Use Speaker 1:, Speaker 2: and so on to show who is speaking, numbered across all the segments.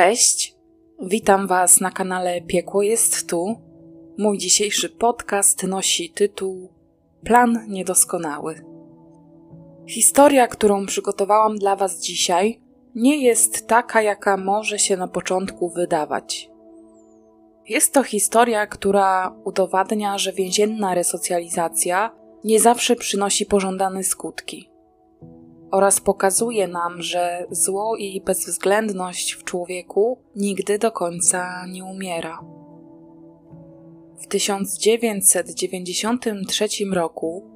Speaker 1: Cześć, witam Was na kanale Piekło jest tu. Mój dzisiejszy podcast nosi tytuł Plan niedoskonały. Historia, którą przygotowałam dla Was dzisiaj, nie jest taka, jaka może się na początku wydawać. Jest to historia, która udowadnia, że więzienna resocjalizacja nie zawsze przynosi pożądane skutki oraz pokazuje nam, że zło i bezwzględność w człowieku nigdy do końca nie umiera. W 1993 roku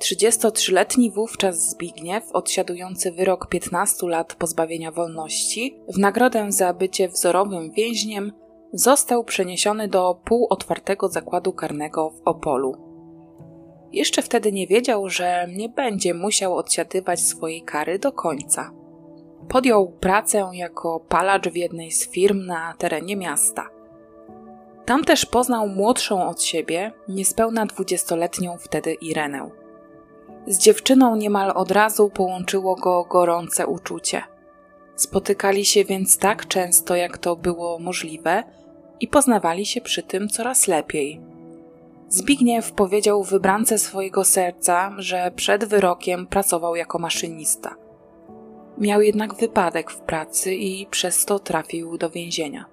Speaker 1: 33-letni wówczas Zbigniew, odsiadujący wyrok 15 lat pozbawienia wolności, w nagrodę za bycie wzorowym więźniem, został przeniesiony do półotwartego zakładu karnego w Opolu. Jeszcze wtedy nie wiedział, że nie będzie musiał odsiadywać swojej kary do końca. Podjął pracę jako palacz w jednej z firm na terenie miasta. Tam też poznał młodszą od siebie, niespełna dwudziestoletnią wtedy Irenę. Z dziewczyną niemal od razu połączyło go gorące uczucie. Spotykali się więc tak często, jak to było możliwe, i poznawali się przy tym coraz lepiej. Zbigniew powiedział wybrance swojego serca, że przed wyrokiem pracował jako maszynista. Miał jednak wypadek w pracy i przez to trafił do więzienia.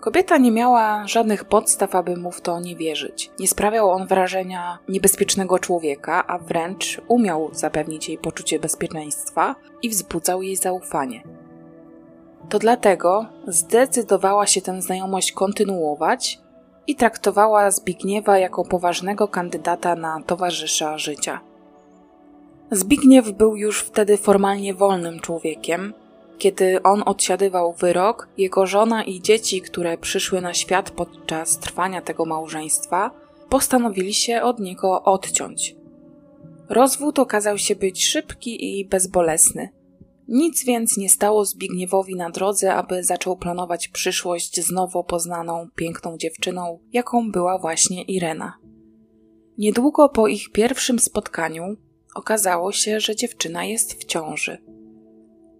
Speaker 1: Kobieta nie miała żadnych podstaw, aby mu w to nie wierzyć. Nie sprawiał on wrażenia niebezpiecznego człowieka, a wręcz umiał zapewnić jej poczucie bezpieczeństwa i wzbudzał jej zaufanie. To dlatego zdecydowała się tę znajomość kontynuować i traktowała Zbigniewa jako poważnego kandydata na towarzysza życia. Zbigniew był już wtedy formalnie wolnym człowiekiem. Kiedy on odsiadywał wyrok, jego żona i dzieci, które przyszły na świat podczas trwania tego małżeństwa, postanowili się od niego odciąć. Rozwód okazał się być szybki i bezbolesny. Nic więc nie stało Zbigniewowi na drodze, aby zaczął planować przyszłość z nowo poznaną, piękną dziewczyną, jaką była właśnie Irena. Niedługo po ich pierwszym spotkaniu okazało się, że dziewczyna jest w ciąży.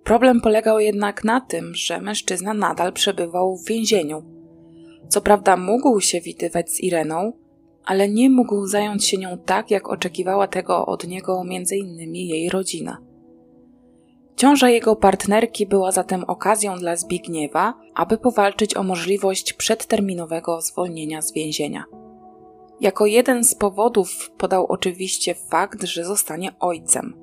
Speaker 1: Problem polegał jednak na tym, że mężczyzna nadal przebywał w więzieniu. Co prawda mógł się widywać z Ireną, ale nie mógł zająć się nią tak, jak oczekiwała tego od niego m.in. jej rodzina. Ciąża jego partnerki była zatem okazją dla Zbigniewa, aby powalczyć o możliwość przedterminowego zwolnienia z więzienia. Jako jeden z powodów podał oczywiście fakt, że zostanie ojcem.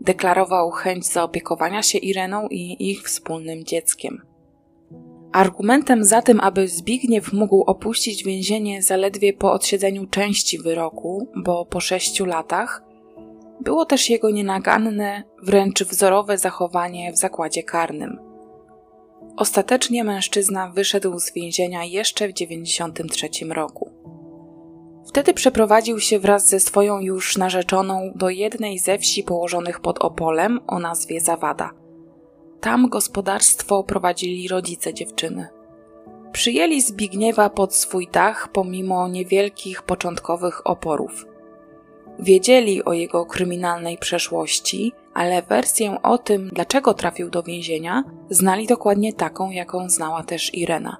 Speaker 1: Deklarował chęć zaopiekowania się Ireną i ich wspólnym dzieckiem. Argumentem za tym, aby Zbigniew mógł opuścić więzienie zaledwie po odsiedzeniu części wyroku, bo po sześciu latach, było też jego nienaganne, wręcz wzorowe zachowanie w zakładzie karnym. Ostatecznie mężczyzna wyszedł z więzienia jeszcze w 1993 roku. Wtedy przeprowadził się wraz ze swoją już narzeczoną do jednej ze wsi położonych pod Opolem o nazwie Zawada. Tam gospodarstwo prowadzili rodzice dziewczyny. Przyjęli Zbigniewa pod swój dach pomimo niewielkich początkowych oporów – Wiedzieli o jego kryminalnej przeszłości, ale wersję o tym, dlaczego trafił do więzienia, znali dokładnie taką, jaką znała też Irena.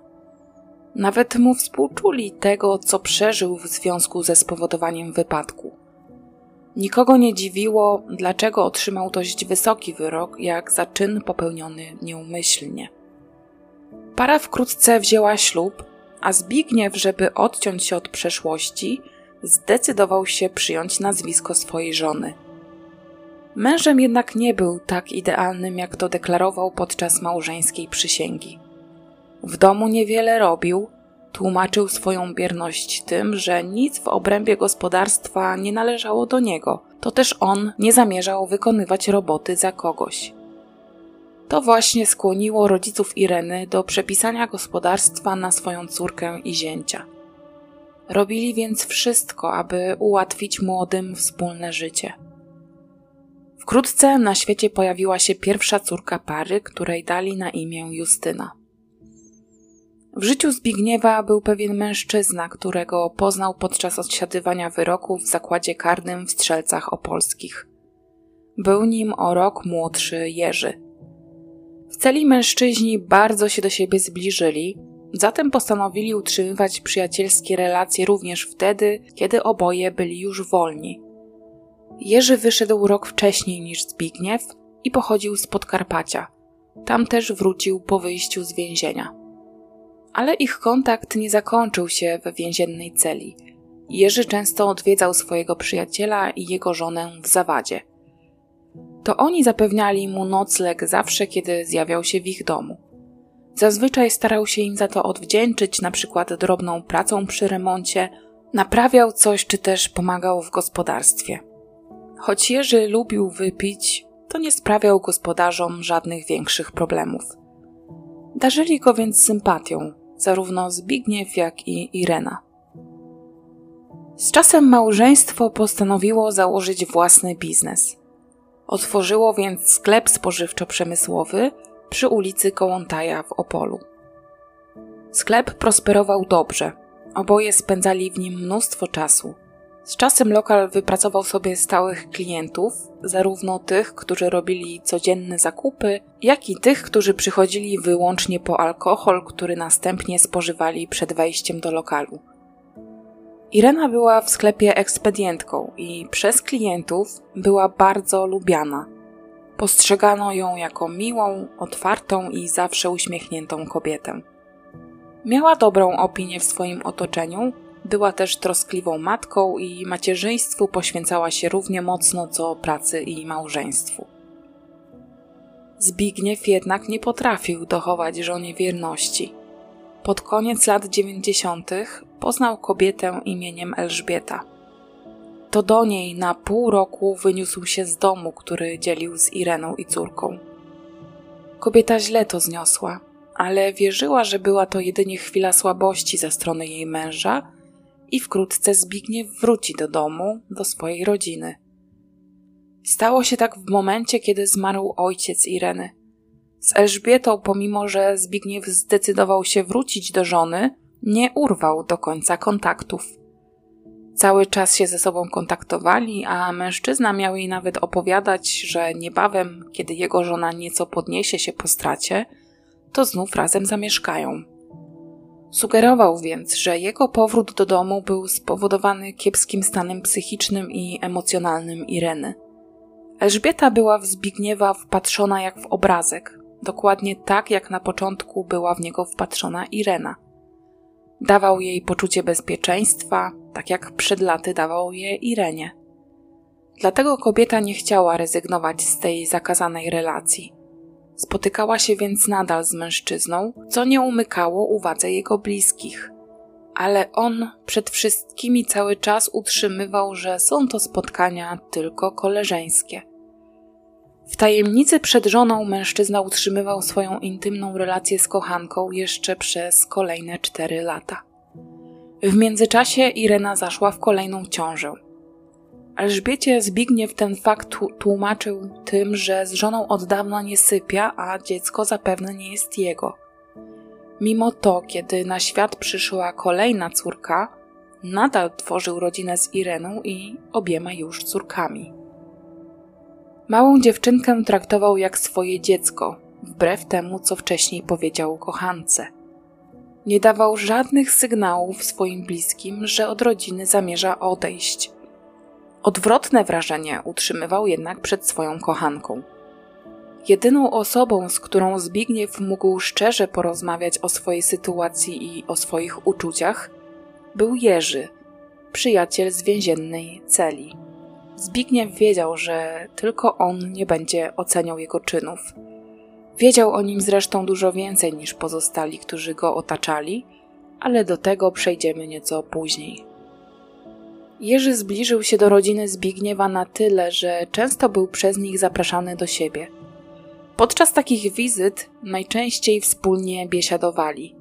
Speaker 1: Nawet mu współczuli tego, co przeżył w związku ze spowodowaniem wypadku. Nikogo nie dziwiło, dlaczego otrzymał dość wysoki wyrok, jak za czyn popełniony nieumyślnie. Para wkrótce wzięła ślub, a Zbigniew, żeby odciąć się od przeszłości, zdecydował się przyjąć nazwisko swojej żony. Mężem jednak nie był tak idealnym, jak to deklarował podczas małżeńskiej przysięgi. W domu niewiele robił, tłumaczył swoją bierność tym, że nic w obrębie gospodarstwa nie należało do niego, to też on nie zamierzał wykonywać roboty za kogoś. To właśnie skłoniło rodziców Ireny do przepisania gospodarstwa na swoją córkę i zięcia. Robili więc wszystko, aby ułatwić młodym wspólne życie. Wkrótce na świecie pojawiła się pierwsza córka pary, której dali na imię Justyna. W życiu Zbigniewa był pewien mężczyzna, którego poznał podczas odsiadywania wyroku w zakładzie karnym w Strzelcach Opolskich. Był nim o rok młodszy Jerzy. W celi mężczyźni bardzo się do siebie zbliżyli, zatem postanowili utrzymywać przyjacielskie relacje również wtedy, kiedy oboje byli już wolni. Jerzy wyszedł rok wcześniej niż Zbigniew i pochodził z Podkarpacia. Tam też wrócił po wyjściu z więzienia. Ale ich kontakt nie zakończył się we więziennej celi. Jerzy często odwiedzał swojego przyjaciela i jego żonę w zawadzie. To oni zapewniali mu nocleg zawsze, kiedy zjawiał się w ich domu. Zazwyczaj starał się im za to odwdzięczyć, na przykład drobną pracą przy remoncie, naprawiał coś czy też pomagał w gospodarstwie. Choć Jerzy lubił wypić, to nie sprawiał gospodarzom żadnych większych problemów. Darzyli go więc sympatią, zarówno Zbigniew, jak i Irena. Z czasem małżeństwo postanowiło założyć własny biznes. Otworzyło więc sklep spożywczo-przemysłowy przy ulicy Kołątaja w Opolu. Sklep prosperował dobrze. Oboje spędzali w nim mnóstwo czasu – z czasem lokal wypracował sobie stałych klientów, zarówno tych, którzy robili codzienne zakupy, jak i tych, którzy przychodzili wyłącznie po alkohol, który następnie spożywali przed wejściem do lokalu. Irena była w sklepie ekspedientką i przez klientów była bardzo lubiana. Postrzegano ją jako miłą, otwartą i zawsze uśmiechniętą kobietę. Miała dobrą opinię w swoim otoczeniu była też troskliwą matką i macierzyństwu poświęcała się równie mocno co pracy i małżeństwu. Zbigniew jednak nie potrafił dochować żonie wierności. Pod koniec lat dziewięćdziesiątych poznał kobietę imieniem Elżbieta. To do niej na pół roku wyniósł się z domu, który dzielił z Ireną i córką. Kobieta źle to zniosła, ale wierzyła, że była to jedynie chwila słabości ze strony jej męża i wkrótce Zbigniew wróci do domu, do swojej rodziny. Stało się tak w momencie, kiedy zmarł ojciec Ireny. Z Elżbietą, pomimo że Zbigniew zdecydował się wrócić do żony, nie urwał do końca kontaktów. Cały czas się ze sobą kontaktowali, a mężczyzna miał jej nawet opowiadać, że niebawem, kiedy jego żona nieco podniesie się po stracie, to znów razem zamieszkają. Sugerował więc, że jego powrót do domu był spowodowany kiepskim stanem psychicznym i emocjonalnym Ireny. Elżbieta była w Zbigniewa wpatrzona jak w obrazek, dokładnie tak jak na początku była w niego wpatrzona Irena. Dawał jej poczucie bezpieczeństwa, tak jak przed laty dawał je Irenie. Dlatego kobieta nie chciała rezygnować z tej zakazanej relacji. Spotykała się więc nadal z mężczyzną, co nie umykało uwadze jego bliskich. Ale on przed wszystkimi cały czas utrzymywał, że są to spotkania tylko koleżeńskie. W tajemnicy przed żoną mężczyzna utrzymywał swoją intymną relację z kochanką jeszcze przez kolejne cztery lata. W międzyczasie Irena zaszła w kolejną ciążę. Elżbiecie Zbigniew ten fakt tłumaczył tym, że z żoną od dawna nie sypia, a dziecko zapewne nie jest jego. Mimo to, kiedy na świat przyszła kolejna córka, nadal tworzył rodzinę z Ireną i obiema już córkami. Małą dziewczynkę traktował jak swoje dziecko, wbrew temu, co wcześniej powiedział kochance. Nie dawał żadnych sygnałów swoim bliskim, że od rodziny zamierza odejść – Odwrotne wrażenie utrzymywał jednak przed swoją kochanką. Jedyną osobą, z którą Zbigniew mógł szczerze porozmawiać o swojej sytuacji i o swoich uczuciach, był Jerzy, przyjaciel z więziennej celi. Zbigniew wiedział, że tylko on nie będzie oceniał jego czynów. Wiedział o nim zresztą dużo więcej niż pozostali, którzy go otaczali, ale do tego przejdziemy nieco później. Jerzy zbliżył się do rodziny Zbigniewa na tyle, że często był przez nich zapraszany do siebie. Podczas takich wizyt najczęściej wspólnie biesiadowali.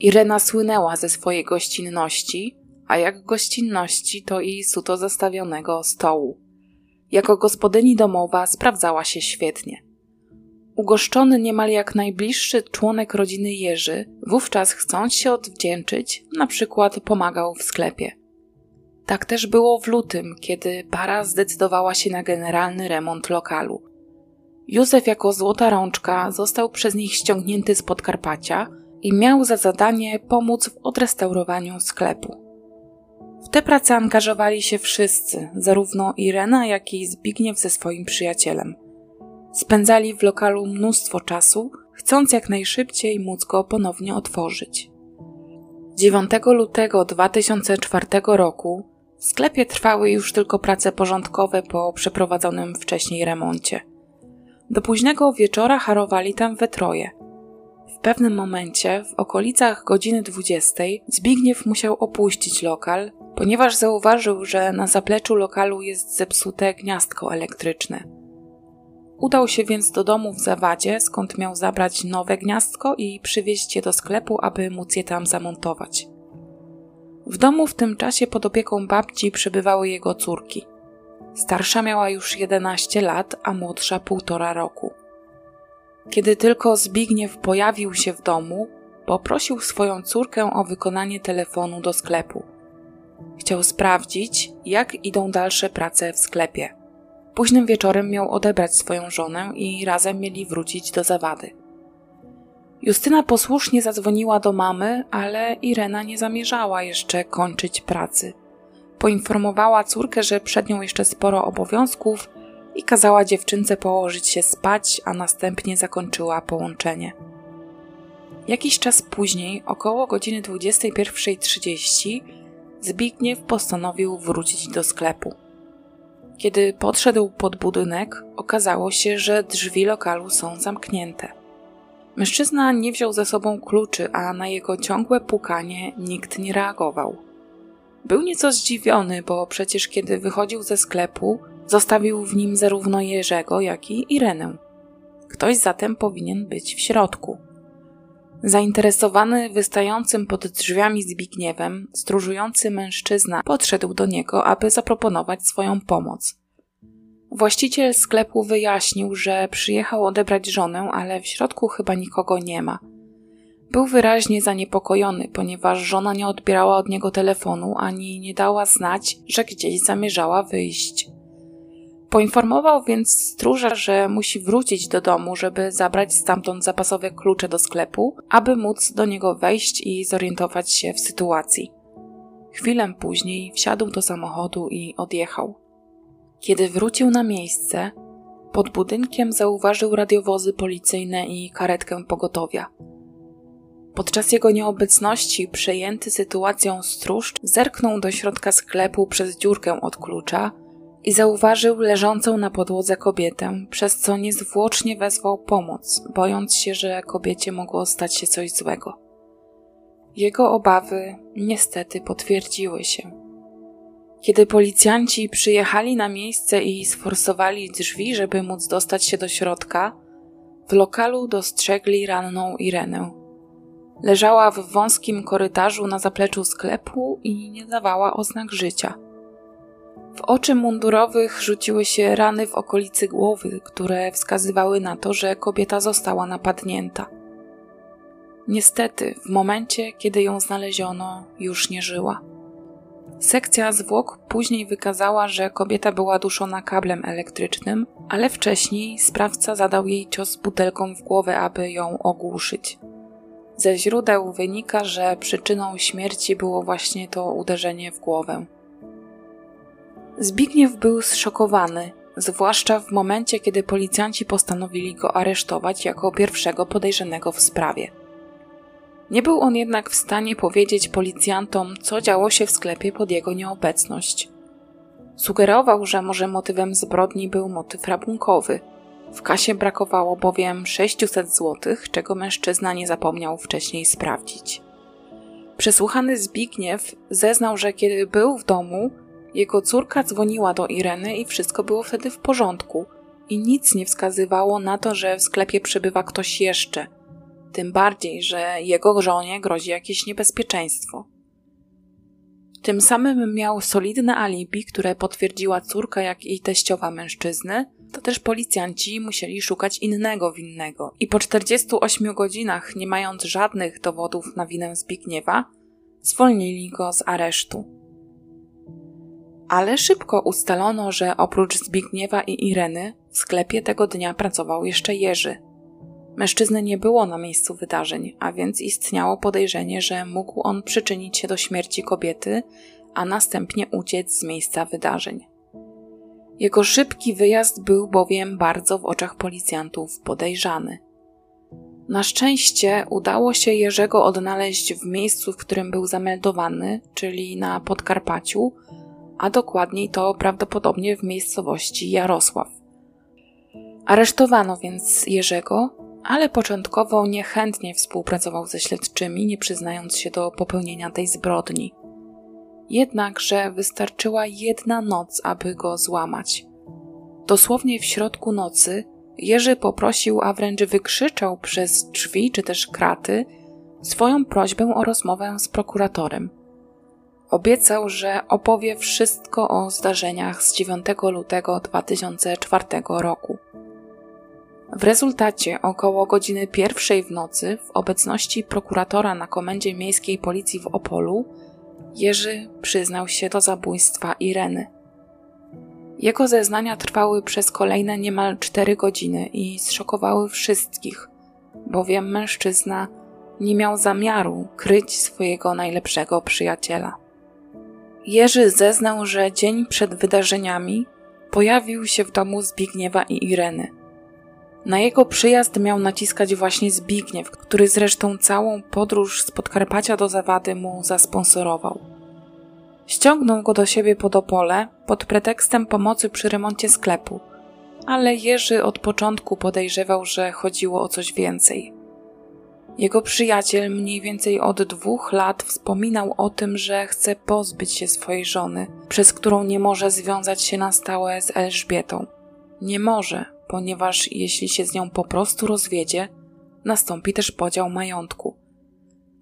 Speaker 1: Irena słynęła ze swojej gościnności, a jak gościnności to i suto zastawionego stołu. Jako gospodyni domowa sprawdzała się świetnie. Ugoszczony niemal jak najbliższy członek rodziny Jerzy, wówczas chcąc się odwdzięczyć, na przykład pomagał w sklepie. Tak też było w lutym, kiedy para zdecydowała się na generalny remont lokalu. Józef jako złota rączka został przez nich ściągnięty z Podkarpacia i miał za zadanie pomóc w odrestaurowaniu sklepu. W tę pracę angażowali się wszyscy, zarówno Irena, jak i Zbigniew ze swoim przyjacielem. Spędzali w lokalu mnóstwo czasu, chcąc jak najszybciej móc go ponownie otworzyć. 9 lutego 2004 roku w sklepie trwały już tylko prace porządkowe po przeprowadzonym wcześniej remoncie. Do późnego wieczora harowali tam we troje. Pewnym momencie, w okolicach godziny 20, Zbigniew musiał opuścić lokal, ponieważ zauważył, że na zapleczu lokalu jest zepsute gniazdko elektryczne. Udał się więc do domu w Zawadzie, skąd miał zabrać nowe gniazdko i przywieźć je do sklepu, aby móc je tam zamontować. W domu w tym czasie pod opieką babci przebywały jego córki. Starsza miała już 11 lat, a młodsza półtora roku. Kiedy tylko Zbigniew pojawił się w domu, poprosił swoją córkę o wykonanie telefonu do sklepu. Chciał sprawdzić, jak idą dalsze prace w sklepie. Późnym wieczorem miał odebrać swoją żonę i razem mieli wrócić do zawady. Justyna posłusznie zadzwoniła do mamy, ale Irena nie zamierzała jeszcze kończyć pracy. Poinformowała córkę, że przed nią jeszcze sporo obowiązków i kazała dziewczynce położyć się spać, a następnie zakończyła połączenie. Jakiś czas później, około godziny 21.30, Zbigniew postanowił wrócić do sklepu. Kiedy podszedł pod budynek, okazało się, że drzwi lokalu są zamknięte. Mężczyzna nie wziął ze sobą kluczy, a na jego ciągłe pukanie nikt nie reagował. Był nieco zdziwiony, bo przecież kiedy wychodził ze sklepu, zostawił w nim zarówno Jerzego, jak i Irenę. Ktoś zatem powinien być w środku. Zainteresowany wystającym pod drzwiami Zbigniewem, stróżujący mężczyzna podszedł do niego, aby zaproponować swoją pomoc. Właściciel sklepu wyjaśnił, że przyjechał odebrać żonę, ale w środku chyba nikogo nie ma. Był wyraźnie zaniepokojony, ponieważ żona nie odbierała od niego telefonu ani nie dała znać, że gdzieś zamierzała wyjść. Poinformował więc stróża, że musi wrócić do domu, żeby zabrać stamtąd zapasowe klucze do sklepu, aby móc do niego wejść i zorientować się w sytuacji. Chwilę później wsiadł do samochodu i odjechał. Kiedy wrócił na miejsce, pod budynkiem zauważył radiowozy policyjne i karetkę pogotowia. Podczas jego nieobecności, przejęty sytuacją stróż, zerknął do środka sklepu przez dziurkę od klucza i zauważył leżącą na podłodze kobietę, przez co niezwłocznie wezwał pomoc, bojąc się, że kobiecie mogło stać się coś złego. Jego obawy niestety potwierdziły się. Kiedy policjanci przyjechali na miejsce i sforsowali drzwi, żeby móc dostać się do środka, w lokalu dostrzegli ranną Irenę. Leżała w wąskim korytarzu na zapleczu sklepu i nie dawała oznak życia. W oczy mundurowych rzuciły się rany w okolicy głowy, które wskazywały na to, że kobieta została napadnięta. Niestety, w momencie, kiedy ją znaleziono, już nie żyła. Sekcja zwłok później wykazała, że kobieta była duszona kablem elektrycznym, ale wcześniej sprawca zadał jej cios butelką w głowę, aby ją ogłuszyć. Ze źródeł wynika, że przyczyną śmierci było właśnie to uderzenie w głowę. Zbigniew był zszokowany, zwłaszcza w momencie, kiedy policjanci postanowili go aresztować jako pierwszego podejrzanego w sprawie. Nie był on jednak w stanie powiedzieć policjantom, co działo się w sklepie pod jego nieobecność. Sugerował, że może motywem zbrodni był motyw rabunkowy. W kasie brakowało bowiem 600 zł, czego mężczyzna nie zapomniał wcześniej sprawdzić. Przesłuchany Zbigniew zeznał, że kiedy był w domu, jego córka dzwoniła do Ireny i wszystko było wtedy w porządku i nic nie wskazywało na to, że w sklepie przebywa ktoś jeszcze. Tym bardziej, że jego żonie grozi jakieś niebezpieczeństwo. Tym samym miał solidne alibi, które potwierdziła córka, jak i teściowa mężczyzny, to też policjanci musieli szukać innego winnego. I po 48 godzinach, nie mając żadnych dowodów na winę Zbigniewa, zwolnili go z aresztu. Ale szybko ustalono, że oprócz Zbigniewa i Ireny w sklepie tego dnia pracował jeszcze Jerzy. Mężczyzny nie było na miejscu wydarzeń, a więc istniało podejrzenie, że mógł on przyczynić się do śmierci kobiety, a następnie uciec z miejsca wydarzeń. Jego szybki wyjazd był bowiem bardzo w oczach policjantów podejrzany. Na szczęście udało się Jerzego odnaleźć w miejscu, w którym był zameldowany, czyli na Podkarpaciu, a dokładniej to prawdopodobnie w miejscowości Jarosław. Aresztowano więc Jerzego, ale początkowo niechętnie współpracował ze śledczymi, nie przyznając się do popełnienia tej zbrodni. Jednakże wystarczyła jedna noc, aby go złamać. Dosłownie w środku nocy Jerzy poprosił, a wręcz wykrzyczał przez drzwi czy też kraty swoją prośbę o rozmowę z prokuratorem. Obiecał, że opowie wszystko o zdarzeniach z 9 lutego 2004 roku. W rezultacie około godziny pierwszej w nocy w obecności prokuratora na komendzie miejskiej policji w Opolu Jerzy przyznał się do zabójstwa Ireny. Jego zeznania trwały przez kolejne niemal cztery godziny i zszokowały wszystkich, bowiem mężczyzna nie miał zamiaru kryć swojego najlepszego przyjaciela. Jerzy zeznał, że dzień przed wydarzeniami pojawił się w domu Zbigniewa i Ireny. Na jego przyjazd miał naciskać właśnie Zbigniew, który zresztą całą podróż z Podkarpacia do Zawady mu zasponsorował. Ściągnął go do siebie pod Opole pod pretekstem pomocy przy remoncie sklepu, ale Jerzy od początku podejrzewał, że chodziło o coś więcej. Jego przyjaciel mniej więcej od dwóch lat wspominał o tym, że chce pozbyć się swojej żony, przez którą nie może związać się na stałe z Elżbietą. Nie może, ponieważ jeśli się z nią po prostu rozwiedzie, nastąpi też podział majątku.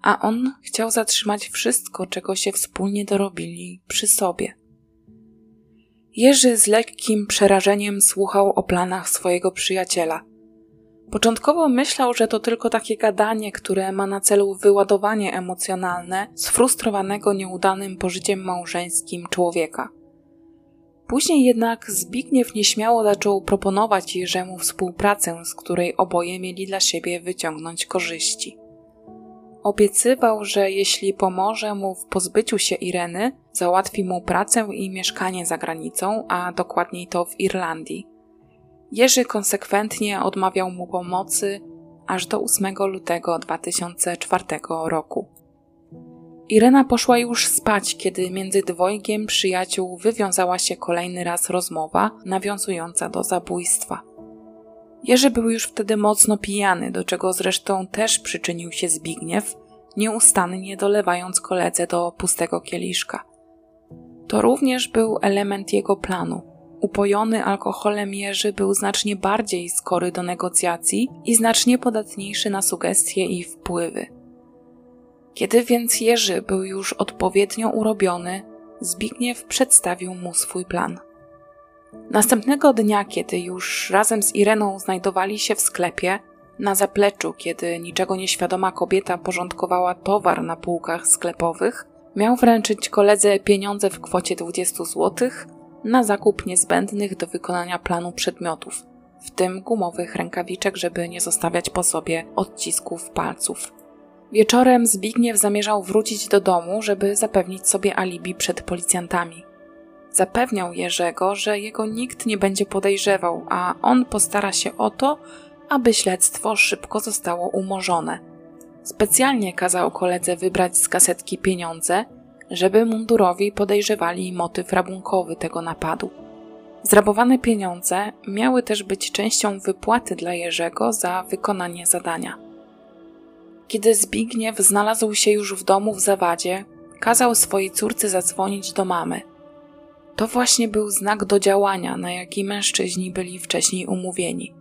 Speaker 1: A on chciał zatrzymać wszystko, czego się wspólnie dorobili przy sobie. Jerzy z lekkim przerażeniem słuchał o planach swojego przyjaciela. Początkowo myślał, że to tylko takie gadanie, które ma na celu wyładowanie emocjonalne sfrustrowanego nieudanym pożyciem małżeńskim człowieka. Później jednak Zbigniew nieśmiało zaczął proponować Jerzemu współpracę, z której oboje mieli dla siebie wyciągnąć korzyści. Obiecywał, że jeśli pomoże mu w pozbyciu się Ireny, załatwi mu pracę i mieszkanie za granicą, a dokładniej to w Irlandii. Jerzy konsekwentnie odmawiał mu pomocy aż do 8 lutego 2004 roku. Irena poszła już spać, kiedy między dwojgiem przyjaciół wywiązała się kolejny raz rozmowa nawiązująca do zabójstwa. Jerzy był już wtedy mocno pijany, do czego zresztą też przyczynił się Zbigniew, nieustannie dolewając koledze do pustego kieliszka. To również był element jego planu. Upojony alkoholem Jerzy był znacznie bardziej skory do negocjacji i znacznie podatniejszy na sugestie i wpływy. Kiedy więc Jerzy był już odpowiednio urobiony, Zbigniew przedstawił mu swój plan. Następnego dnia, kiedy już razem z Ireną znajdowali się w sklepie, na zapleczu, kiedy niczego nieświadoma kobieta porządkowała towar na półkach sklepowych, miał wręczyć koledze pieniądze w kwocie 20 zł na zakup niezbędnych do wykonania planu przedmiotów, w tym gumowych rękawiczek, żeby nie zostawiać po sobie odcisków palców. Wieczorem Zbigniew zamierzał wrócić do domu, żeby zapewnić sobie alibi przed policjantami. Zapewniał Jerzego, że jego nikt nie będzie podejrzewał, a on postara się o to, aby śledztwo szybko zostało umorzone. Specjalnie kazał koledze wybrać z kasetki pieniądze, żeby mundurowi podejrzewali motyw rabunkowy tego napadu. Zrabowane pieniądze miały też być częścią wypłaty dla Jerzego za wykonanie zadania. Kiedy Zbigniew znalazł się już w domu w zawadzie, kazał swojej córce zadzwonić do mamy. To właśnie był znak do działania, na jaki mężczyźni byli wcześniej umówieni.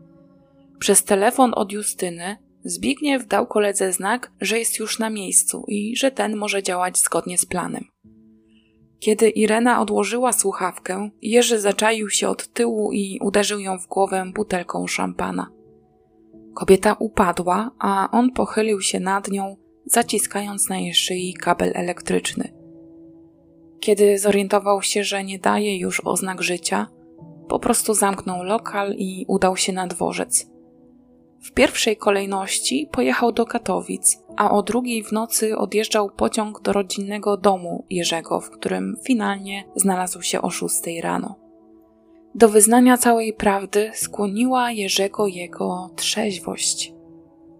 Speaker 1: Przez telefon od Justyny Zbigniew dał koledze znak, że jest już na miejscu i że ten może działać zgodnie z planem. Kiedy Irena odłożyła słuchawkę, Jerzy zaczaił się od tyłu i uderzył ją w głowę butelką szampana. Kobieta upadła, a on pochylił się nad nią, zaciskając na jej szyi kabel elektryczny. Kiedy zorientował się, że nie daje już oznak życia, po prostu zamknął lokal i udał się na dworzec. W pierwszej kolejności pojechał do Katowic, a o drugiej w nocy odjeżdżał pociąg do rodzinnego domu Jerzego, w którym finalnie znalazł się o 6 rano. Do wyznania całej prawdy skłoniła Jerzego jego trzeźwość.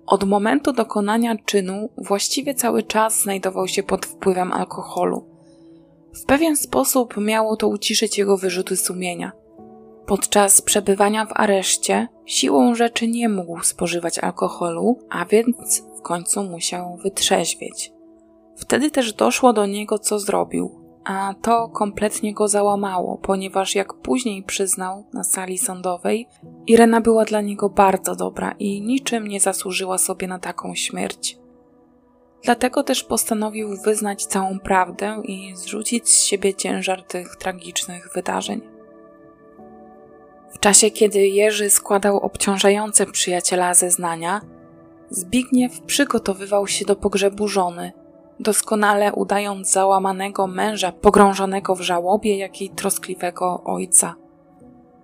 Speaker 1: Od momentu dokonania czynu właściwie cały czas znajdował się pod wpływem alkoholu. W pewien sposób miało to uciszyć jego wyrzuty sumienia. Podczas przebywania w areszcie siłą rzeczy nie mógł spożywać alkoholu, a więc w końcu musiał wytrzeźwieć. Wtedy też doszło do niego, co zrobił, a to kompletnie go załamało, ponieważ jak później przyznał na sali sądowej, Irena była dla niego bardzo dobra i niczym nie zasłużyła sobie na taką śmierć. Dlatego też postanowił wyznać całą prawdę i zrzucić z siebie ciężar tych tragicznych wydarzeń. W czasie, kiedy Jerzy składał obciążające przyjaciela zeznania, Zbigniew przygotowywał się do pogrzebu żony – doskonale udając załamanego męża pogrążonego w żałobie, jak i troskliwego ojca.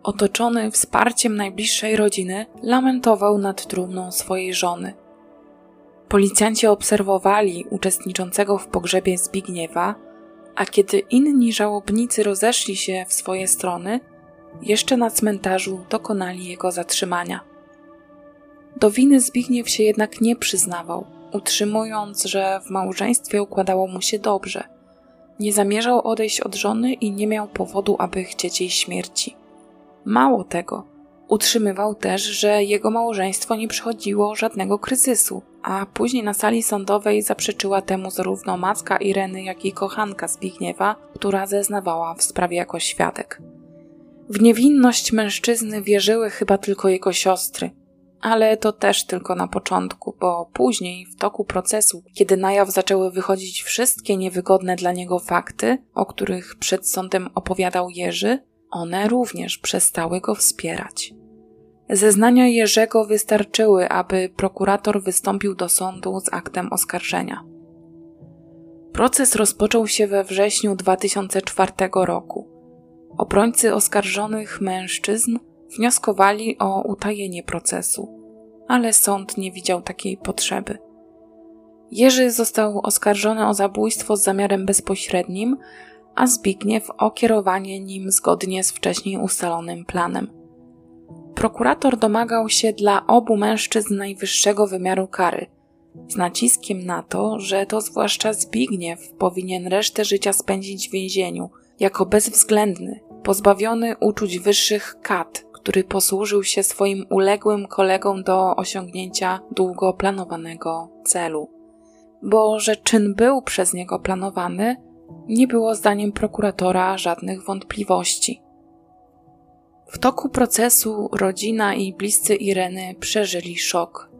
Speaker 1: Otoczony wsparciem najbliższej rodziny, lamentował nad trumną swojej żony. Policjanci obserwowali uczestniczącego w pogrzebie Zbigniewa, a kiedy inni żałobnicy rozeszli się w swoje strony, jeszcze na cmentarzu dokonali jego zatrzymania. Do winy Zbigniew się jednak nie przyznawał – utrzymując, że w małżeństwie układało mu się dobrze. Nie zamierzał odejść od żony i nie miał powodu, aby chcieć jej śmierci. Mało tego, utrzymywał też, że jego małżeństwo nie przechodziło żadnego kryzysu, a później na sali sądowej zaprzeczyła temu zarówno matka Ireny, jak i kochanka Zbigniewa, która zeznawała w sprawie jako świadek. W niewinność mężczyzny wierzyły chyba tylko jego siostry, ale to też tylko na początku, bo później, w toku procesu, kiedy na jaw zaczęły wychodzić wszystkie niewygodne dla niego fakty, o których przed sądem opowiadał Jerzy, one również przestały go wspierać. Zeznania Jerzego wystarczyły, aby prokurator wystąpił do sądu z aktem oskarżenia. Proces rozpoczął się we wrześniu 2004 roku. Obrońcy oskarżonych mężczyzn wnioskowali o utajenie procesu, ale sąd nie widział takiej potrzeby. Jerzy został oskarżony o zabójstwo z zamiarem bezpośrednim, a Zbigniew o kierowanie nim zgodnie z wcześniej ustalonym planem. Prokurator domagał się dla obu mężczyzn najwyższego wymiaru kary, z naciskiem na to, że to zwłaszcza Zbigniew powinien resztę życia spędzić w więzieniu, jako bezwzględny, pozbawiony uczuć wyższych kat, który posłużył się swoim uległym kolegom do osiągnięcia długo planowanego celu. Bo że czyn był przez niego planowany, nie było zdaniem prokuratora żadnych wątpliwości. W toku procesu rodzina i bliscy Ireny przeżyli szok.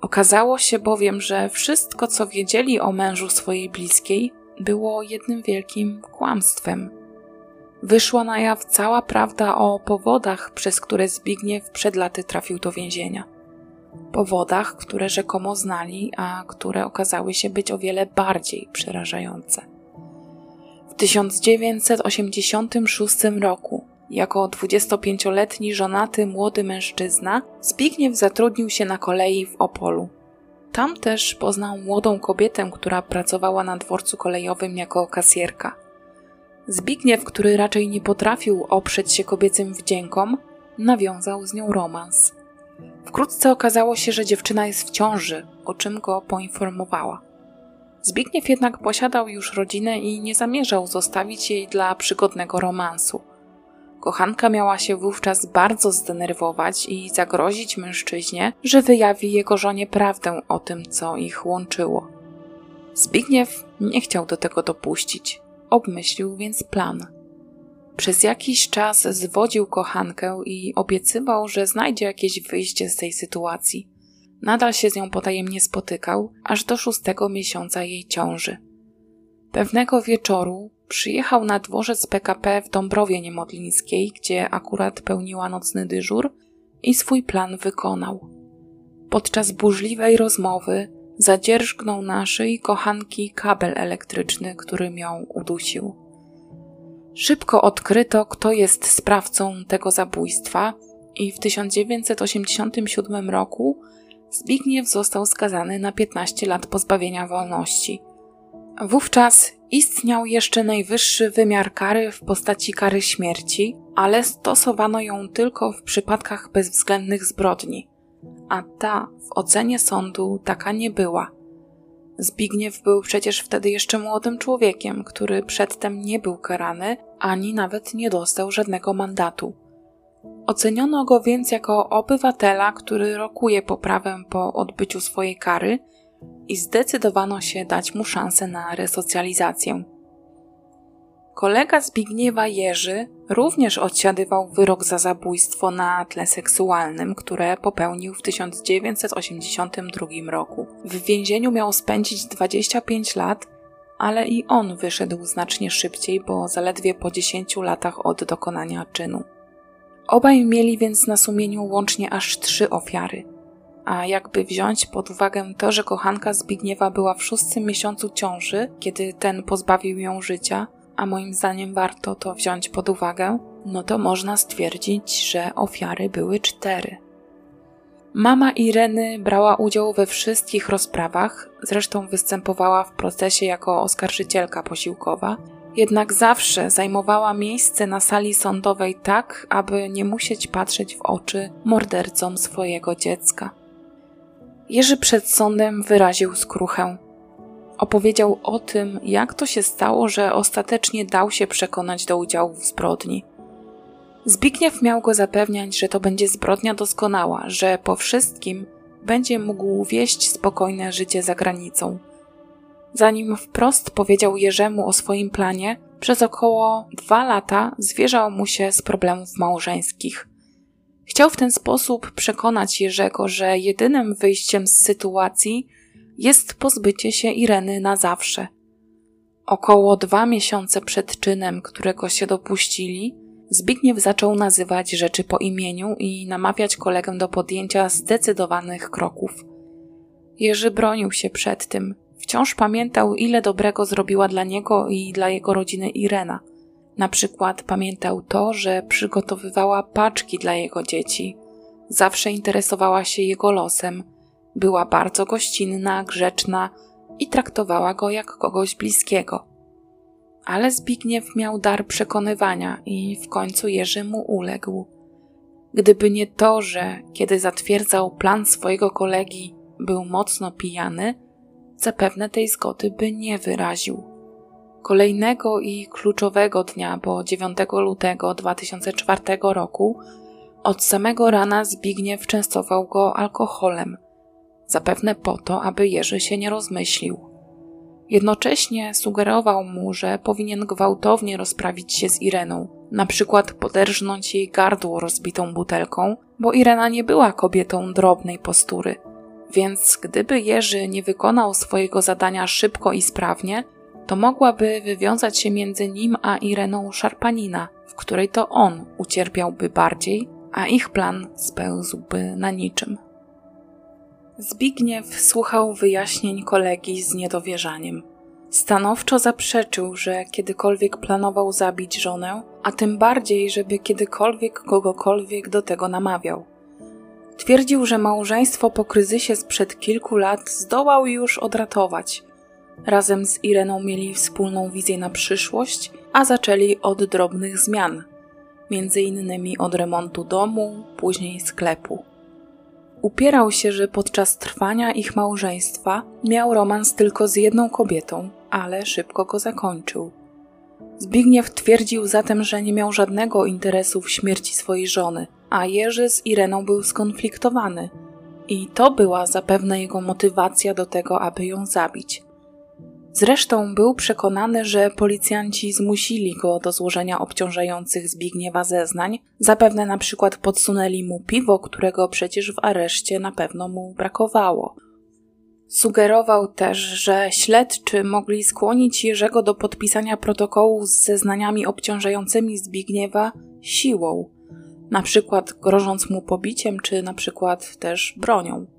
Speaker 1: Okazało się bowiem, że wszystko, co wiedzieli o mężu swojej bliskiej, było jednym wielkim kłamstwem wyszła na jaw cała prawda o powodach, przez które Zbigniew przed laty trafił do więzienia. Powodach, które rzekomo znali, a które okazały się być o wiele bardziej przerażające. W 1986 roku, jako 25-letni żonaty młody mężczyzna, Zbigniew zatrudnił się na kolei w Opolu. Tam też poznał młodą kobietę, która pracowała na dworcu kolejowym jako kasjerka. Zbigniew, który raczej nie potrafił oprzeć się kobiecym wdziękom, nawiązał z nią romans. Wkrótce okazało się, że dziewczyna jest w ciąży, o czym go poinformowała. Zbigniew jednak posiadał już rodzinę i nie zamierzał zostawić jej dla przygodnego romansu. Kochanka miała się wówczas bardzo zdenerwować i zagrozić mężczyźnie, że wyjawi jego żonie prawdę o tym, co ich łączyło. Zbigniew nie chciał do tego dopuścić. Obmyślił więc plan. Przez jakiś czas zwodził kochankę i obiecywał, że znajdzie jakieś wyjście z tej sytuacji. Nadal się z nią potajemnie spotykał, aż do szóstego miesiąca jej ciąży. Pewnego wieczoru przyjechał na dworzec PKP w Dąbrowie Niemodlińskiej, gdzie akurat pełniła nocny dyżur i swój plan wykonał. Podczas burzliwej rozmowy zadzierżgnął na szyi kochanki kabel elektryczny, który ją udusił. Szybko odkryto, kto jest sprawcą tego zabójstwa i w 1987 roku Zbigniew został skazany na 15 lat pozbawienia wolności. Wówczas istniał jeszcze najwyższy wymiar kary w postaci kary śmierci, ale stosowano ją tylko w przypadkach bezwzględnych zbrodni, a ta w ocenie sądu taka nie była. Zbigniew był przecież wtedy jeszcze młodym człowiekiem, który przedtem nie był karany ani nawet nie dostał żadnego mandatu. Oceniono go więc jako obywatela, który rokuje poprawę po odbyciu swojej kary i zdecydowano się dać mu szansę na resocjalizację. Kolega Zbigniewa Jerzy również odsiadywał wyrok za zabójstwo na tle seksualnym, które popełnił w 1982 roku. W więzieniu miał spędzić 25 lat, ale i on wyszedł znacznie szybciej, bo zaledwie po 10 latach od dokonania czynu. Obaj mieli więc na sumieniu łącznie aż trzy ofiary. A jakby wziąć pod uwagę to, że kochanka Zbigniewa była w szóstym miesiącu ciąży, kiedy ten pozbawił ją życia, a moim zdaniem warto to wziąć pod uwagę, no to można stwierdzić, że ofiary były cztery. Mama Ireny brała udział we wszystkich rozprawach, zresztą występowała w procesie jako oskarżycielka posiłkowa, jednak zawsze zajmowała miejsce na sali sądowej tak, aby nie musieć patrzeć w oczy mordercom swojego dziecka. Jerzy przed sądem wyraził skruchę. Opowiedział o tym, jak to się stało, że ostatecznie dał się przekonać do udziału w zbrodni. Zbigniew miał go zapewniać, że to będzie zbrodnia doskonała, że po wszystkim będzie mógł wieść spokojne życie za granicą. Zanim wprost powiedział Jerzemu o swoim planie, przez około dwa lata zwierzał mu się z problemów małżeńskich. Chciał w ten sposób przekonać Jerzego, że jedynym wyjściem z sytuacji jest pozbycie się Ireny na zawsze. Około dwa miesiące przed czynem, którego się dopuścili, Zbigniew zaczął nazywać rzeczy po imieniu i namawiać kolegę do podjęcia zdecydowanych kroków. Jerzy bronił się przed tym. Wciąż pamiętał, ile dobrego zrobiła dla niego i dla jego rodziny Irena. Na przykład pamiętał to, że przygotowywała paczki dla jego dzieci. Zawsze interesowała się jego losem. Była bardzo gościnna, grzeczna i traktowała go jak kogoś bliskiego. Ale Zbigniew miał dar przekonywania i w końcu Jerzy mu uległ. Gdyby nie to, że kiedy zatwierdzał plan swojego kolegi, był mocno pijany, zapewne tej zgody by nie wyraził. Kolejnego i kluczowego dnia, bo 9 lutego 2004 roku, od samego rana Zbigniew częstował go alkoholem, zapewne po to, aby Jerzy się nie rozmyślił. Jednocześnie sugerował mu, że powinien gwałtownie rozprawić się z Ireną, na przykład poderżnąć jej gardło rozbitą butelką, bo Irena nie była kobietą drobnej postury. Więc gdyby Jerzy nie wykonał swojego zadania szybko i sprawnie, to mogłaby wywiązać się między nim a Ireną szarpanina, w której to on ucierpiałby bardziej, a ich plan spełzłby na niczym. Zbigniew słuchał wyjaśnień kolegi z niedowierzaniem. Stanowczo zaprzeczył, że kiedykolwiek planował zabić żonę, a tym bardziej, żeby kiedykolwiek kogokolwiek do tego namawiał. Twierdził, że małżeństwo po kryzysie sprzed kilku lat zdołał już odratować. Razem z Ireną mieli wspólną wizję na przyszłość, a zaczęli od drobnych zmian, między innymi od remontu domu, później sklepu. Upierał się, że podczas trwania ich małżeństwa miał romans tylko z jedną kobietą, ale szybko go zakończył. Zbigniew twierdził zatem, że nie miał żadnego interesu w śmierci swojej żony, a Jerzy z Ireną był skonfliktowany. I to była zapewne jego motywacja do tego, aby ją zabić. Zresztą był przekonany, że policjanci zmusili go do złożenia obciążających Zbigniewa zeznań, zapewne na przykład podsunęli mu piwo, którego przecież w areszcie na pewno mu brakowało. Sugerował też, że śledczy mogli skłonić Jerzego do podpisania protokołu z zeznaniami obciążającymi Zbigniewa siłą, na przykład grożąc mu pobiciem, czy na przykład też bronią.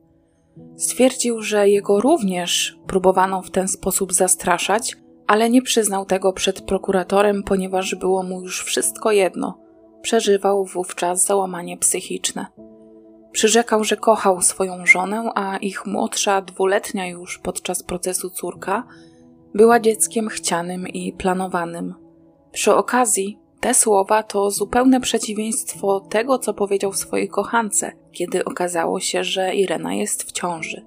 Speaker 1: Stwierdził, że jego również próbowano w ten sposób zastraszać, ale nie przyznał tego przed prokuratorem, ponieważ było mu już wszystko jedno. Przeżywał wówczas załamanie psychiczne. Przyrzekał, że kochał swoją żonę, a ich młodsza, dwuletnia już podczas procesu córka była dzieckiem chcianym i planowanym. Przy okazji, te słowa to zupełne przeciwieństwo tego, co powiedział swojej kochance, kiedy okazało się, że Irena jest w ciąży.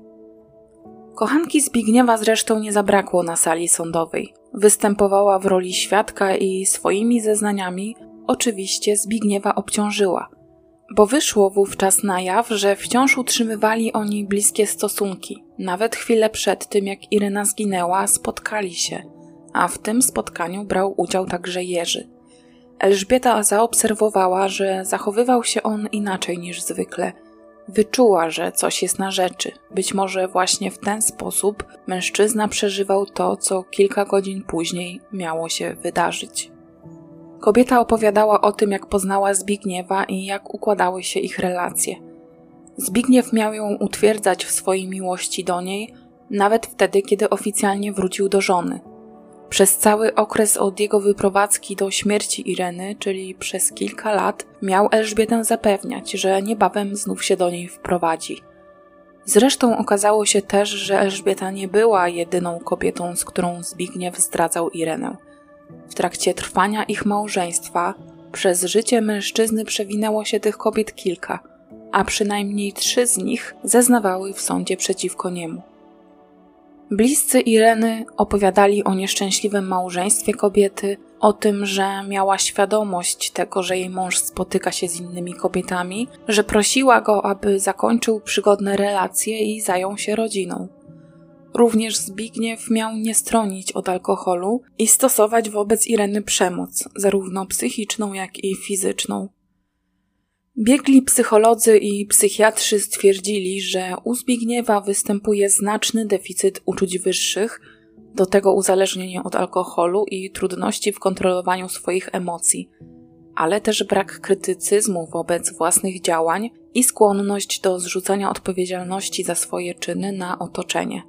Speaker 1: Kochanki Zbigniewa zresztą nie zabrakło na sali sądowej. Występowała w roli świadka i swoimi zeznaniami oczywiście Zbigniewa obciążyła – bo wyszło wówczas na jaw, że wciąż utrzymywali oni bliskie stosunki. Nawet chwilę przed tym, jak Iryna zginęła, spotkali się, a w tym spotkaniu brał udział także Jerzy. Elżbieta zaobserwowała, że zachowywał się on inaczej niż zwykle. Wyczuła, że coś jest na rzeczy. Być może właśnie w ten sposób mężczyzna przeżywał to, co kilka godzin później miało się wydarzyć. Kobieta opowiadała o tym, jak poznała Zbigniewa i jak układały się ich relacje. Zbigniew miał ją utwierdzać w swojej miłości do niej, nawet wtedy, kiedy oficjalnie wrócił do żony. Przez cały okres od jego wyprowadzki do śmierci Ireny, czyli przez kilka lat, miał Elżbietę zapewniać, że niebawem znów się do niej wprowadzi. Zresztą okazało się też, że Elżbieta nie była jedyną kobietą, z którą Zbigniew zdradzał Irenę. W trakcie trwania ich małżeństwa przez życie mężczyzny przewinęło się tych kobiet kilka, a przynajmniej trzy z nich zeznawały w sądzie przeciwko niemu. Bliscy Ireny opowiadali o nieszczęśliwym małżeństwie kobiety, o tym, że miała świadomość tego, że jej mąż spotyka się z innymi kobietami, że prosiła go, aby zakończył przygodne relacje i zajął się rodziną. Również Zbigniew miał nie stronić od alkoholu i stosować wobec Ireny przemoc, zarówno psychiczną, jak i fizyczną. Biegli psycholodzy i psychiatrzy stwierdzili, że u Zbigniewa występuje znaczny deficyt uczuć wyższych, do tego uzależnienie od alkoholu i trudności w kontrolowaniu swoich emocji, ale też brak krytycyzmu wobec własnych działań i skłonność do zrzucania odpowiedzialności za swoje czyny na otoczenie.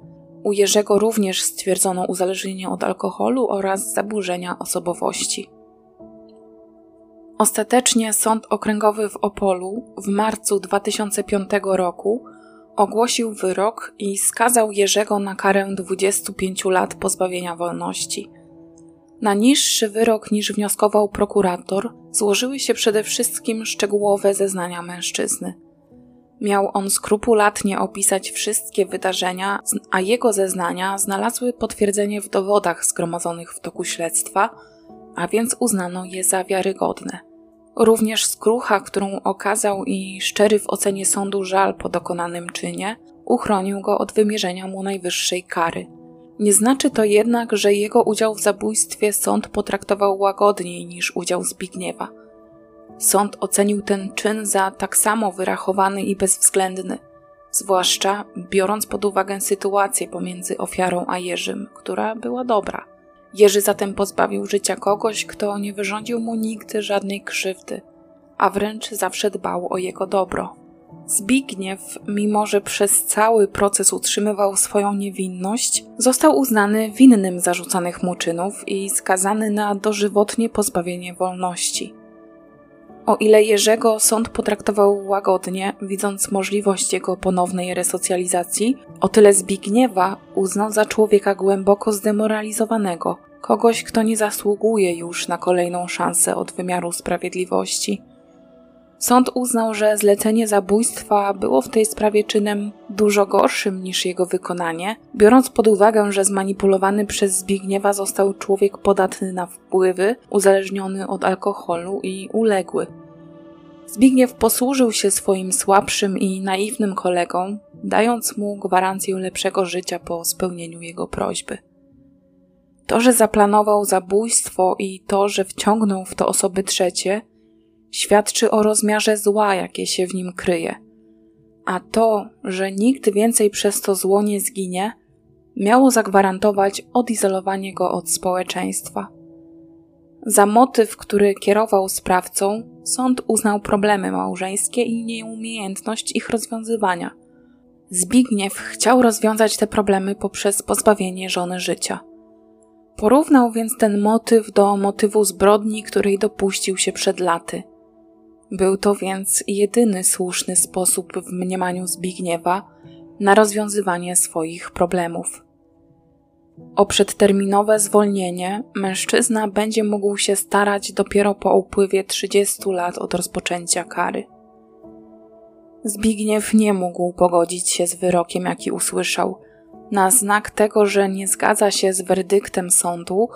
Speaker 1: U Jerzego również stwierdzono uzależnienie od alkoholu oraz zaburzenia osobowości. Ostatecznie Sąd Okręgowy w Opolu w marcu 2005 roku ogłosił wyrok i skazał Jerzego na karę 25 lat pozbawienia wolności. Na niższy wyrok niż wnioskował prokurator złożyły się przede wszystkim szczegółowe zeznania mężczyzny. Miał on skrupulatnie opisać wszystkie wydarzenia, a jego zeznania znalazły potwierdzenie w dowodach zgromadzonych w toku śledztwa, a więc uznano je za wiarygodne. Również skrucha, którą okazał i szczery w ocenie sądu żal po dokonanym czynie, uchronił go od wymierzenia mu najwyższej kary. Nie znaczy to jednak, że jego udział w zabójstwie sąd potraktował łagodniej niż udział Zbigniewa – Sąd ocenił ten czyn za tak samo wyrachowany i bezwzględny, zwłaszcza biorąc pod uwagę sytuację pomiędzy ofiarą a Jerzym, która była dobra. Jerzy zatem pozbawił życia kogoś, kto nie wyrządził mu nigdy żadnej krzywdy, a wręcz zawsze dbał o jego dobro. Zbigniew, mimo że przez cały proces utrzymywał swoją niewinność, został uznany winnym zarzucanych mu czynów i skazany na dożywotnie pozbawienie wolności. O ile Jerzego sąd potraktował łagodnie, widząc możliwość jego ponownej resocjalizacji, o tyle Zbigniewa uznał za człowieka głęboko zdemoralizowanego, kogoś, kto nie zasługuje już na kolejną szansę od wymiaru sprawiedliwości. Sąd uznał, że zlecenie zabójstwa było w tej sprawie czynem dużo gorszym niż jego wykonanie, biorąc pod uwagę, że zmanipulowany przez Zbigniewa został człowiek podatny na wpływy, uzależniony od alkoholu i uległy. Zbigniew posłużył się swoim słabszym i naiwnym kolegom, dając mu gwarancję lepszego życia po spełnieniu jego prośby. To, że zaplanował zabójstwo i to, że wciągnął w to osoby trzecie, świadczy o rozmiarze zła, jakie się w nim kryje. A to, że nikt więcej przez to zło nie zginie, miało zagwarantować odizolowanie go od społeczeństwa. Za motyw, który kierował sprawcą, sąd uznał problemy małżeńskie i nieumiejętność ich rozwiązywania. Zbigniew chciał rozwiązać te problemy poprzez pozbawienie żony życia. Porównał więc ten motyw do motywu zbrodni, której dopuścił się przed laty. Był to więc jedyny słuszny sposób w mniemaniu Zbigniewa na rozwiązywanie swoich problemów. O przedterminowe zwolnienie mężczyzna będzie mógł się starać dopiero po upływie 30 lat od rozpoczęcia kary. Zbigniew nie mógł pogodzić się z wyrokiem, jaki usłyszał. Na znak tego, że nie zgadza się z werdyktem sądu,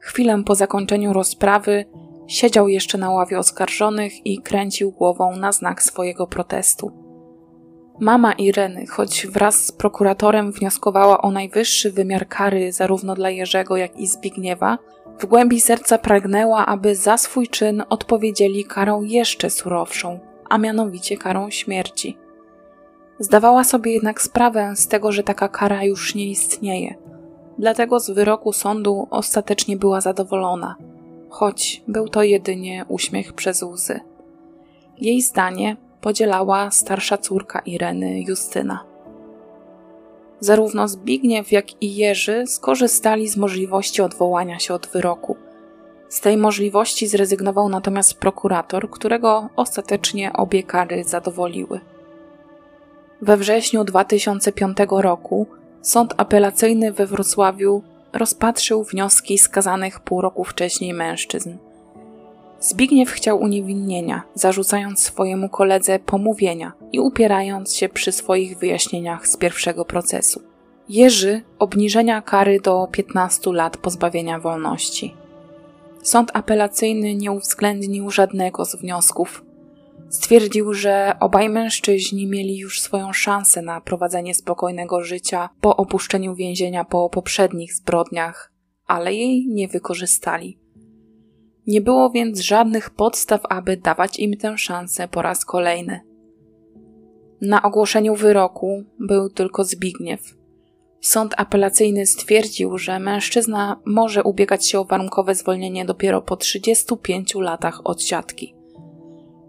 Speaker 1: chwilę po zakończeniu rozprawy siedział jeszcze na ławie oskarżonych i kręcił głową na znak swojego protestu. Mama Ireny, choć wraz z prokuratorem wnioskowała o najwyższy wymiar kary zarówno dla Jerzego, jak i Zbigniewa, w głębi serca pragnęła, aby za swój czyn odpowiedzieli karą jeszcze surowszą, a mianowicie karą śmierci. Zdawała sobie jednak sprawę z tego, że taka kara już nie istnieje. Dlatego z wyroku sądu ostatecznie była zadowolona, choć był to jedynie uśmiech przez łzy. Jej zdanie podzielała starsza córka Ireny, Justyna. Zarówno Zbigniew, jak i Jerzy skorzystali z możliwości odwołania się od wyroku. Z tej możliwości zrezygnował natomiast prokurator, którego ostatecznie obie kary zadowoliły. We wrześniu 2005 roku Sąd Apelacyjny we Wrocławiu rozpatrzył wnioski skazanych pół roku wcześniej mężczyzn – Zbigniew chciał uniewinnienia, zarzucając swojemu koledze pomówienia i upierając się przy swoich wyjaśnieniach z pierwszego procesu. Jerzy obniżenia kary do 15 lat pozbawienia wolności. Sąd apelacyjny nie uwzględnił żadnego z wniosków. Stwierdził, że obaj mężczyźni mieli już swoją szansę na prowadzenie spokojnego życia po opuszczeniu więzienia po poprzednich zbrodniach, ale jej nie wykorzystali. Nie było więc żadnych podstaw, aby dawać im tę szansę po raz kolejny. Na ogłoszeniu wyroku był tylko Zbigniew. Sąd apelacyjny stwierdził, że mężczyzna może ubiegać się o warunkowe zwolnienie dopiero po 35 latach od siatki.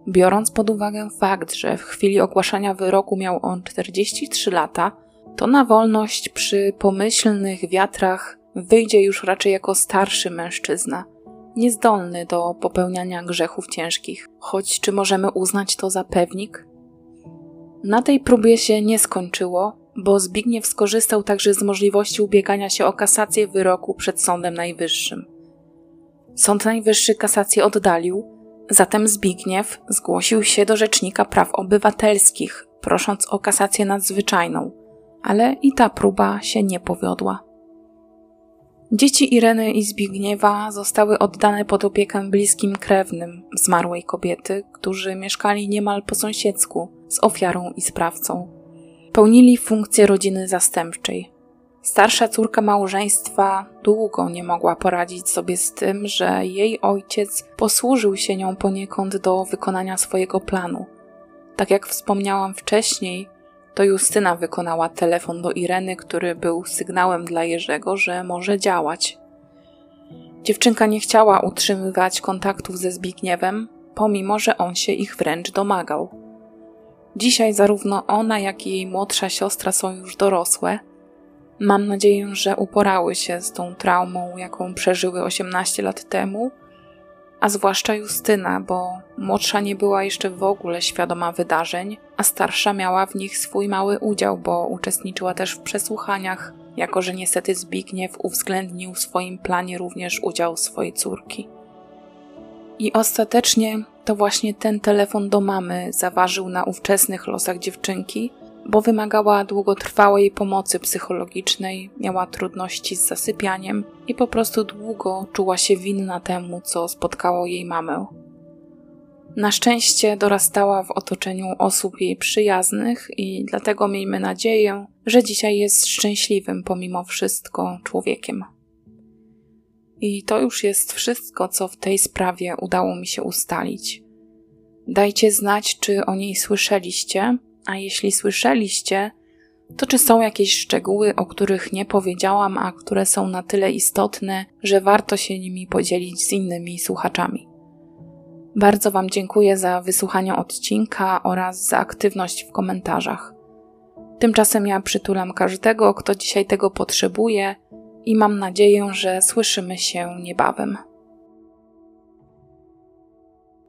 Speaker 1: Biorąc pod uwagę fakt, że w chwili ogłaszania wyroku miał on 43 lata, to na wolność przy pomyślnych wiatrach wyjdzie już raczej jako starszy mężczyzna – niezdolny do popełniania grzechów ciężkich, choć czy możemy uznać to za pewnik? Na tej próbie się nie skończyło, bo Zbigniew skorzystał także z możliwości ubiegania się o kasację wyroku przed Sądem Najwyższym. Sąd Najwyższy kasację oddalił, zatem Zbigniew zgłosił się do Rzecznika Praw Obywatelskich, prosząc o kasację nadzwyczajną, ale i ta próba się nie powiodła. Dzieci Ireny i Zbigniewa zostały oddane pod opiekę bliskim krewnym zmarłej kobiety, którzy mieszkali niemal po sąsiedzku z ofiarą i sprawcą. Pełnili funkcję rodziny zastępczej. Starsza córka małżeństwa długo nie mogła poradzić sobie z tym, że jej ojciec posłużył się nią poniekąd do wykonania swojego planu. Tak jak wspomniałam wcześniej, to Justyna wykonała telefon do Ireny, który był sygnałem dla Jerzego, że może działać. Dziewczynka nie chciała utrzymywać kontaktów ze Zbigniewem, pomimo że on się ich wręcz domagał. Dzisiaj zarówno ona, jak i jej młodsza siostra są już dorosłe. Mam nadzieję, że uporały się z tą traumą, jaką przeżyły 18 lat temu – a zwłaszcza Justyna, bo młodsza nie była jeszcze w ogóle świadoma wydarzeń, a starsza miała w nich swój mały udział, bo uczestniczyła też w przesłuchaniach, jako że niestety Zbigniew uwzględnił w swoim planie również udział swojej córki. I ostatecznie to właśnie ten telefon do mamy zaważył na ówczesnych losach dziewczynki, bo wymagała długotrwałej pomocy psychologicznej, miała trudności z zasypianiem i po prostu długo czuła się winna temu, co spotkało jej mamę. Na szczęście dorastała w otoczeniu osób jej przyjaznych i dlatego miejmy nadzieję, że dzisiaj jest szczęśliwym pomimo wszystko człowiekiem. I to już jest wszystko, co w tej sprawie udało mi się ustalić. Dajcie znać, czy o niej słyszeliście, a jeśli słyszeliście, to czy są jakieś szczegóły, o których nie powiedziałam, a które są na tyle istotne, że warto się nimi podzielić z innymi słuchaczami? Bardzo Wam dziękuję za wysłuchanie odcinka oraz za aktywność w komentarzach. Tymczasem ja przytulam każdego, kto dzisiaj tego potrzebuje i mam nadzieję, że słyszymy się niebawem.